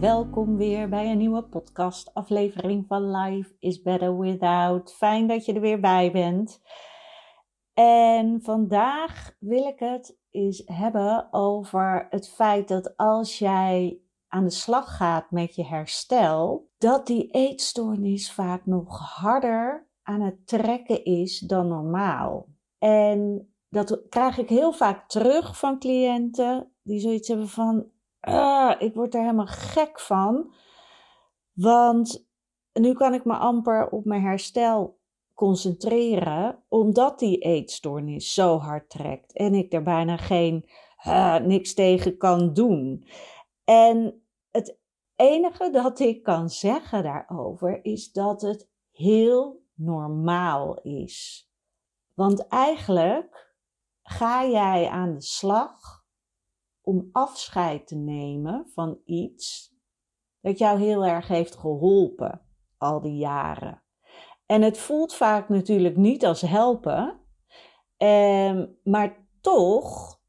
welkom weer bij een nieuwe podcast aflevering van Life is Better Without. Fijn dat je er weer bij bent. En vandaag wil ik het eens hebben over het feit dat als jij aan de slag gaat met je herstel, dat die eetstoornis vaak nog harder aan het trekken is dan normaal. En dat krijg ik heel vaak terug van cliënten die zoiets hebben van: uh, ik word er helemaal gek van. Want nu kan ik me amper op mijn herstel concentreren, omdat die eetstoornis zo hard trekt en ik er bijna geen uh, niks tegen kan doen. En het enige dat ik kan zeggen daarover is dat het heel normaal is. Want eigenlijk ga jij aan de slag om afscheid te nemen van iets dat jou heel erg heeft geholpen al die jaren. En het voelt vaak natuurlijk niet als helpen, eh, maar toch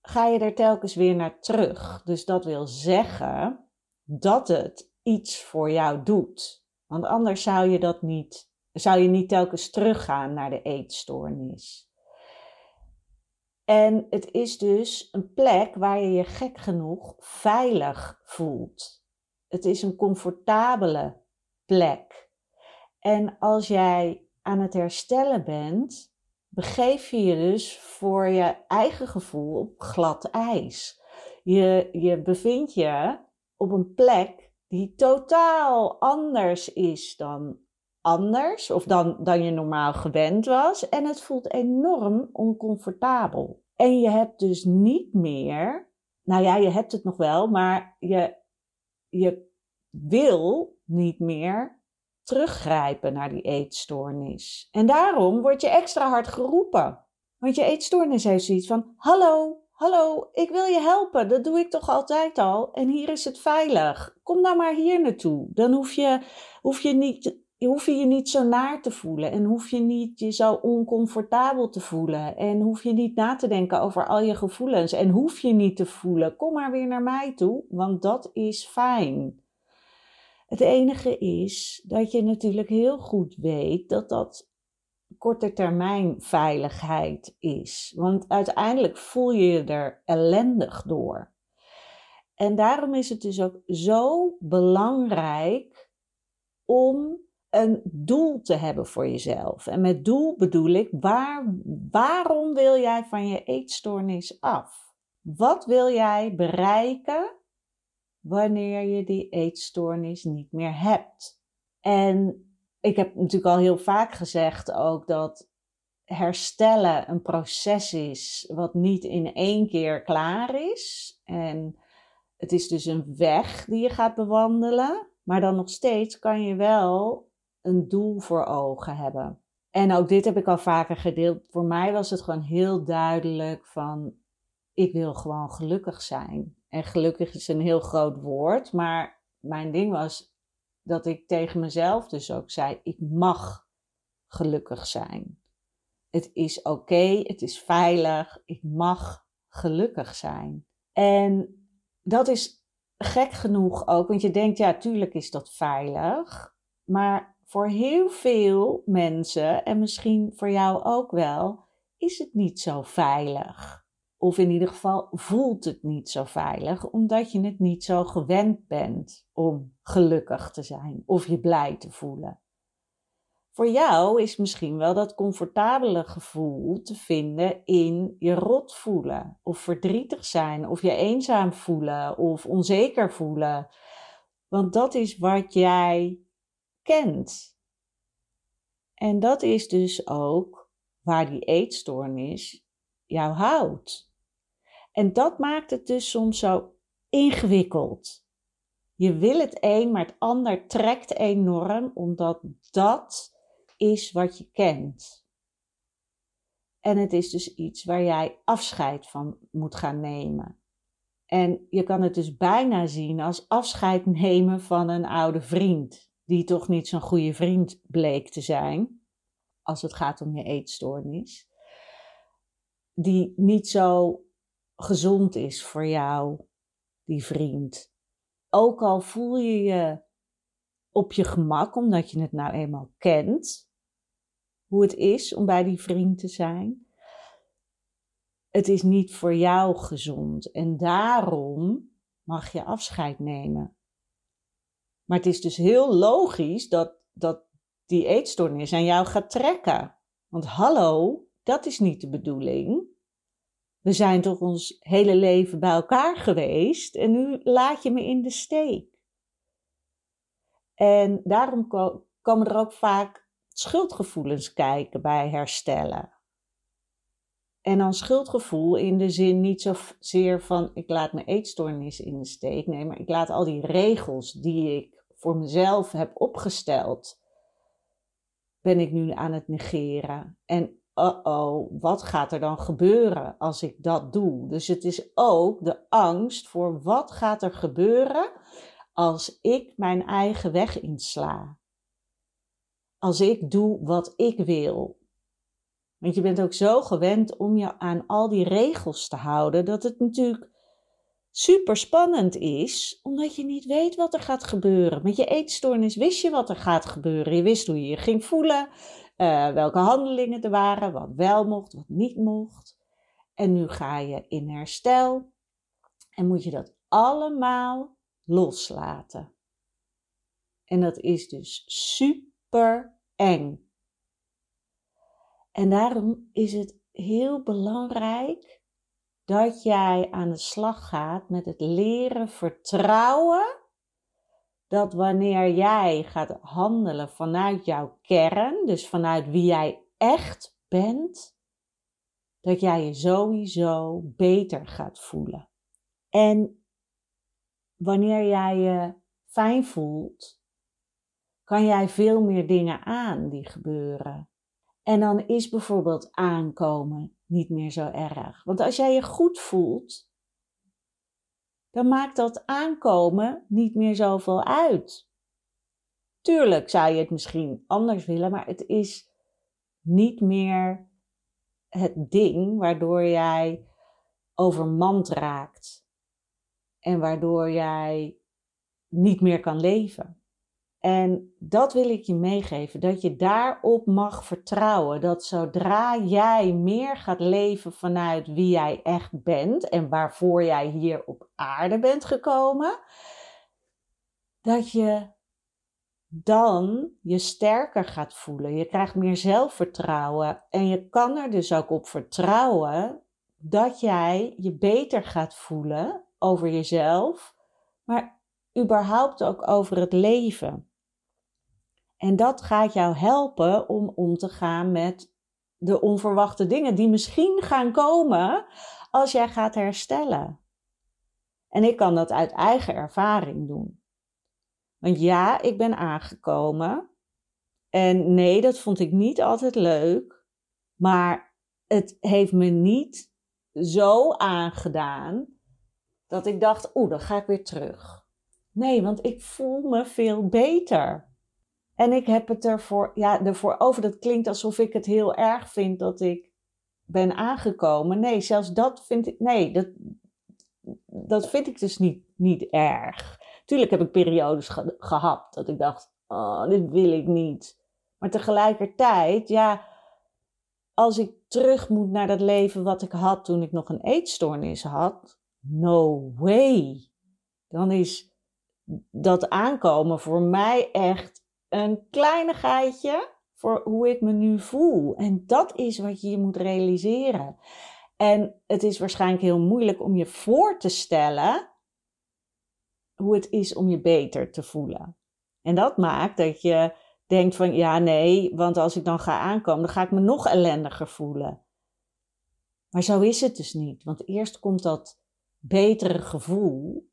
ga je er telkens weer naar terug. Dus dat wil zeggen dat het iets voor jou doet. Want anders zou je dat niet, zou je niet telkens teruggaan naar de eetstoornis. En het is dus een plek waar je je gek genoeg veilig voelt. Het is een comfortabele plek. En als jij aan het herstellen bent, begeef je je dus voor je eigen gevoel op glad ijs. Je, je bevindt je op een plek die totaal anders is dan anders of dan, dan je normaal gewend was. En het voelt enorm oncomfortabel. En je hebt dus niet meer, nou ja, je hebt het nog wel, maar je, je wil niet meer teruggrijpen naar die eetstoornis. En daarom word je extra hard geroepen. Want je eetstoornis heeft zoiets van: Hallo, hallo, ik wil je helpen. Dat doe ik toch altijd al. En hier is het veilig. Kom nou maar hier naartoe. Dan hoef je, hoef je niet je hoef je je niet zo naar te voelen en hoef je niet je zo oncomfortabel te voelen en hoef je niet na te denken over al je gevoelens en hoef je niet te voelen. Kom maar weer naar mij toe, want dat is fijn. Het enige is dat je natuurlijk heel goed weet dat dat korte termijn veiligheid is. Want uiteindelijk voel je je er ellendig door. En daarom is het dus ook zo belangrijk om een doel te hebben voor jezelf. En met doel bedoel ik, waar, waarom wil jij van je eetstoornis af? Wat wil jij bereiken wanneer je die eetstoornis niet meer hebt? En ik heb natuurlijk al heel vaak gezegd ook dat herstellen een proces is wat niet in één keer klaar is. En het is dus een weg die je gaat bewandelen. Maar dan nog steeds kan je wel een doel voor ogen hebben. En ook dit heb ik al vaker gedeeld. Voor mij was het gewoon heel duidelijk van ik wil gewoon gelukkig zijn. En gelukkig is een heel groot woord, maar mijn ding was dat ik tegen mezelf dus ook zei: ik mag gelukkig zijn. Het is oké, het is veilig, ik mag gelukkig zijn. En dat is gek genoeg ook, want je denkt, ja, tuurlijk is dat veilig. Maar voor heel veel mensen, en misschien voor jou ook wel, is het niet zo veilig. Of in ieder geval voelt het niet zo veilig, omdat je het niet zo gewend bent om gelukkig te zijn of je blij te voelen. voor jou is misschien wel dat comfortabele gevoel te vinden in je rot voelen, of verdrietig zijn, of je eenzaam voelen, of onzeker voelen. Want dat is wat jij kent. En dat is dus ook waar die eetstoornis jou houdt. En dat maakt het dus soms zo ingewikkeld. Je wil het een, maar het ander trekt enorm, omdat dat is wat je kent. En het is dus iets waar jij afscheid van moet gaan nemen. En je kan het dus bijna zien als afscheid nemen van een oude vriend, die toch niet zo'n goede vriend bleek te zijn, als het gaat om je eetstoornis, die niet zo gezond is voor jou, die vriend. Ook al voel je je op je gemak, omdat je het nou eenmaal kent, hoe het is om bij die vriend te zijn. Het is niet voor jou gezond en daarom mag je afscheid nemen. Maar het is dus heel logisch dat, dat die eetstoornis aan jou gaat trekken. Want hallo, dat is niet de bedoeling. We zijn toch ons hele leven bij elkaar geweest en nu laat je me in de steek. En daarom komen er ook vaak schuldgevoelens kijken bij herstellen. En dan schuldgevoel in de zin niet zozeer van ik laat mijn eetstoornis in de steek. Nee, maar ik laat al die regels die ik voor mezelf heb opgesteld, ben ik nu aan het negeren. En uh-oh, wat gaat er dan gebeuren als ik dat doe? Dus het is ook de angst voor wat gaat er gebeuren als ik mijn eigen weg insla. Als ik doe wat ik wil. Want je bent ook zo gewend om je aan al die regels te houden, dat het natuurlijk super spannend is, omdat je niet weet wat er gaat gebeuren. Met je eetstoornis wist je wat er gaat gebeuren. Je wist hoe je je ging voelen, uh, welke handelingen er waren, wat wel mocht, wat niet mocht. En nu ga je in herstel en moet je dat allemaal loslaten. En dat is dus super eng. En daarom is het heel belangrijk dat jij aan de slag gaat met het leren vertrouwen dat wanneer jij gaat handelen vanuit jouw kern, dus vanuit wie jij echt bent, dat jij je sowieso beter gaat voelen. En wanneer jij je fijn voelt, kan jij veel meer dingen aan die gebeuren. En dan is bijvoorbeeld aankomen niet meer zo erg. Want als jij je goed voelt, dan maakt dat aankomen niet meer zoveel uit. Tuurlijk zou je het misschien anders willen, maar het is niet meer het ding waardoor jij overmand raakt en waardoor jij niet meer kan leven. En dat wil ik je meegeven, dat je daarop mag vertrouwen. Dat zodra jij meer gaat leven vanuit wie jij echt bent en waarvoor jij hier op aarde bent gekomen, dat je dan je sterker gaat voelen. Je krijgt meer zelfvertrouwen en je kan er dus ook op vertrouwen dat jij je beter gaat voelen over jezelf, maar überhaupt ook over het leven. En dat gaat jou helpen om om te gaan met de onverwachte dingen die misschien gaan komen als jij gaat herstellen. En ik kan dat uit eigen ervaring doen. Want ja, ik ben aangekomen. En nee, dat vond ik niet altijd leuk. Maar het heeft me niet zo aangedaan dat ik dacht, oeh, dan ga ik weer terug. Nee, want ik voel me veel beter. En ik heb het ervoor, ja, ervoor over. Dat klinkt alsof ik het heel erg vind dat ik ben aangekomen. Nee, zelfs dat vind ik. Nee, dat, dat vind ik dus niet, niet erg. Tuurlijk heb ik periodes gehad dat ik dacht: oh, dit wil ik niet. Maar tegelijkertijd, ja, als ik terug moet naar dat leven wat ik had toen ik nog een eetstoornis had, no way. Dan is dat aankomen voor mij echt een kleinigheidje voor hoe ik me nu voel. En dat is wat je je moet realiseren. En het is waarschijnlijk heel moeilijk om je voor te stellen hoe het is om je beter te voelen. En dat maakt dat je denkt van ja, nee, want als ik dan ga aankomen, dan ga ik me nog ellendiger voelen. Maar zo is het dus niet. Want eerst komt dat betere gevoel.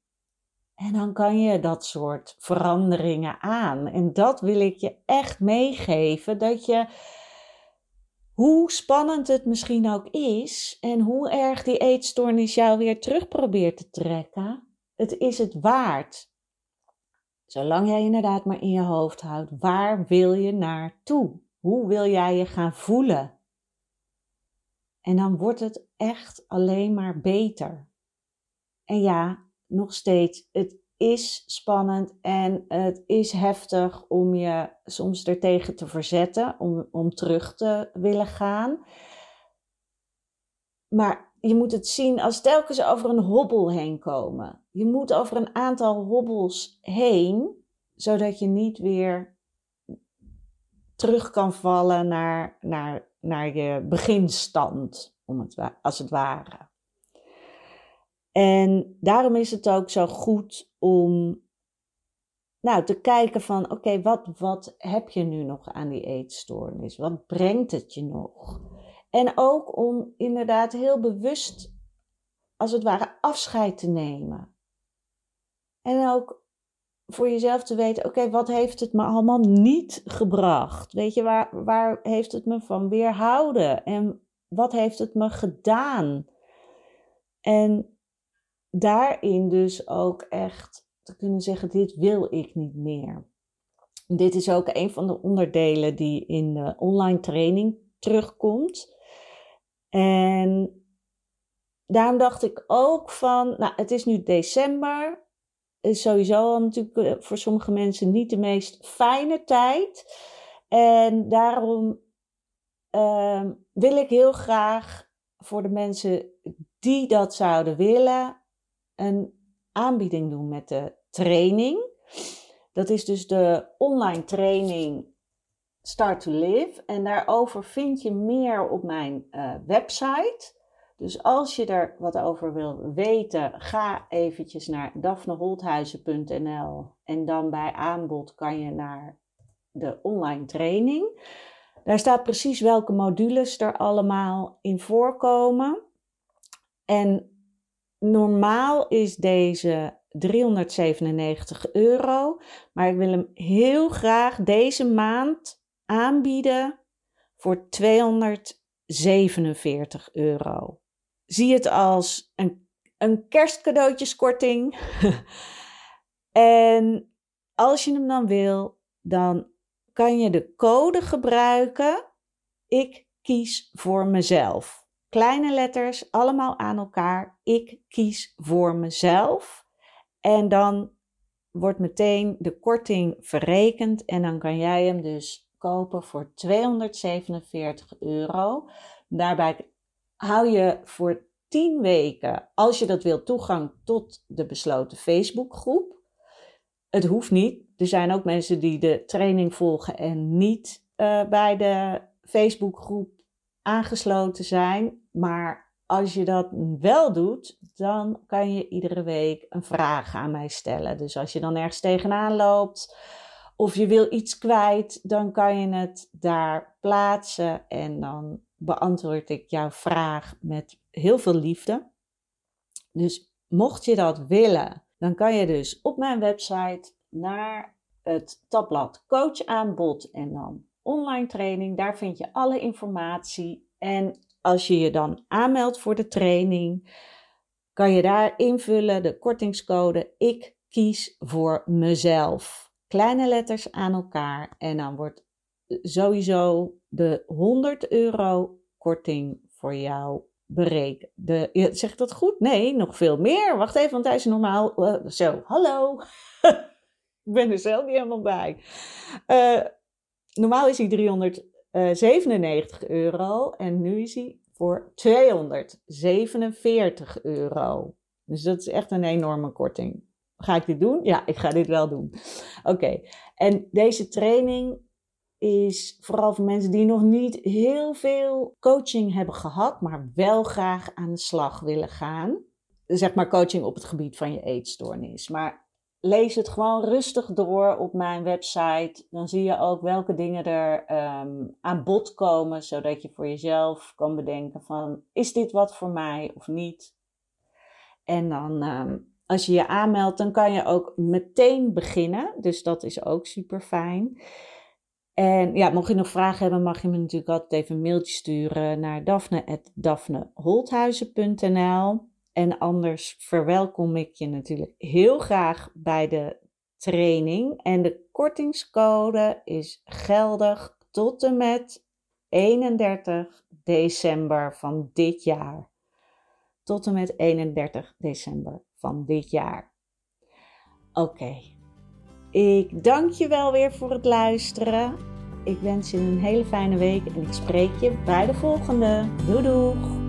En dan kan je dat soort veranderingen aan. En dat wil ik je echt meegeven. Dat je, hoe spannend het misschien ook is. En hoe erg die eetstoornis jou weer terug probeert te trekken. Het is het waard. Zolang jij inderdaad maar in je hoofd houdt, waar wil je naartoe? Hoe wil jij je gaan voelen? En dan wordt het echt alleen maar beter. En ja, nog steeds, het is spannend en het is heftig om je soms ertegen te verzetten, om, om terug te willen gaan. Maar je moet het zien als telkens over een hobbel heen komen. Je moet over een aantal hobbels heen, zodat je niet weer terug kan vallen naar, naar, naar je beginstand, om het, als het ware. En daarom is het ook zo goed om nou, te kijken van, oké, wat, wat heb je nu nog aan die eetstoornis? Wat brengt het je nog? En ook om inderdaad heel bewust, als het ware, afscheid te nemen. En ook voor jezelf te weten, oké, wat heeft het me allemaal niet gebracht? Weet je, waar, waar heeft het me van weerhouden? En wat heeft het me gedaan? En daarin dus ook echt te kunnen zeggen, dit wil ik niet meer. Dit is ook een van de onderdelen die in de online training terugkomt. En daarom dacht ik ook van, nou, het is nu december. Is sowieso natuurlijk eh, voor sommige mensen niet de meest fijne tijd. En daarom uh, wil ik heel graag voor de mensen die dat zouden willen, een aanbieding doen met de training. Dat is dus de online training Start to Live. En daarover vind je meer op mijn uh, website. Dus als je er wat over wil weten, ga eventjes naar daphneholthuizen.nl en dan bij aanbod kan je naar de online training. Daar staat precies welke modules er allemaal in voorkomen. En normaal is deze 397 euro, maar ik wil hem heel graag deze maand aanbieden voor 247 euro. Zie het als een, een kerstcadeautjeskorting. en als je hem dan wil, dan kan je de code gebruiken. Ik kies voor mezelf. Kleine letters, allemaal aan elkaar. Ik kies voor mezelf. En dan wordt meteen de korting verrekend en dan kan jij hem dus kopen voor 247 euro. Daarbij hou je voor 10 weken, als je dat wilt, toegang tot de besloten Facebookgroep. Het hoeft niet. Er zijn ook mensen die de training volgen en niet uh, bij de Facebookgroep aangesloten zijn. Maar als je dat wel doet, dan kan je iedere week een vraag aan mij stellen. Dus als je dan ergens tegenaan loopt of je wil iets kwijt, dan kan je het daar plaatsen en dan beantwoord ik jouw vraag met heel veel liefde. Dus mocht je dat willen, dan kan je dus op mijn website naar het tabblad coach aanbod en dan online training. Daar vind je alle informatie. En als je je dan aanmeldt voor de training, kan je daar invullen de kortingscode ik kies voor mezelf kleine letters aan elkaar. En dan wordt sowieso de 100 euro korting voor jou berekend. De, zeg dat goed? Nee, nog veel meer. Wacht even, want hij is normaal. Uh, zo, hallo. ik ben er zelf niet helemaal bij. Uh, normaal is hij 397 euro en nu is hij voor 247 euro. Dus dat is echt een enorme korting. Ga ik dit doen? Ja, ik ga dit wel doen. Oké. En deze training is vooral voor mensen die nog niet heel veel coaching hebben gehad, maar wel graag aan de slag willen gaan. Zeg maar coaching op het gebied van je eetstoornis. Maar lees het gewoon rustig door op mijn website. Dan zie je ook welke dingen er ehm, aan bod komen, zodat je voor jezelf kan bedenken van is dit wat voor mij of niet. En dan ehm, als je je aanmeldt, dan kan je ook meteen beginnen. Dus dat is ook super fijn. En ja, mocht je nog vragen hebben, mag je me natuurlijk altijd even een mailtje sturen naar daphne.daphneholthuizen.nl. En anders verwelkom ik je natuurlijk heel graag bij de training. En de kortingscode is geldig tot en met 31 december van dit jaar. Tot en met 31 december van dit jaar. Oké, ik dank je wel weer voor het luisteren. Ik wens je een hele fijne week en ik spreek je bij de volgende. Doei!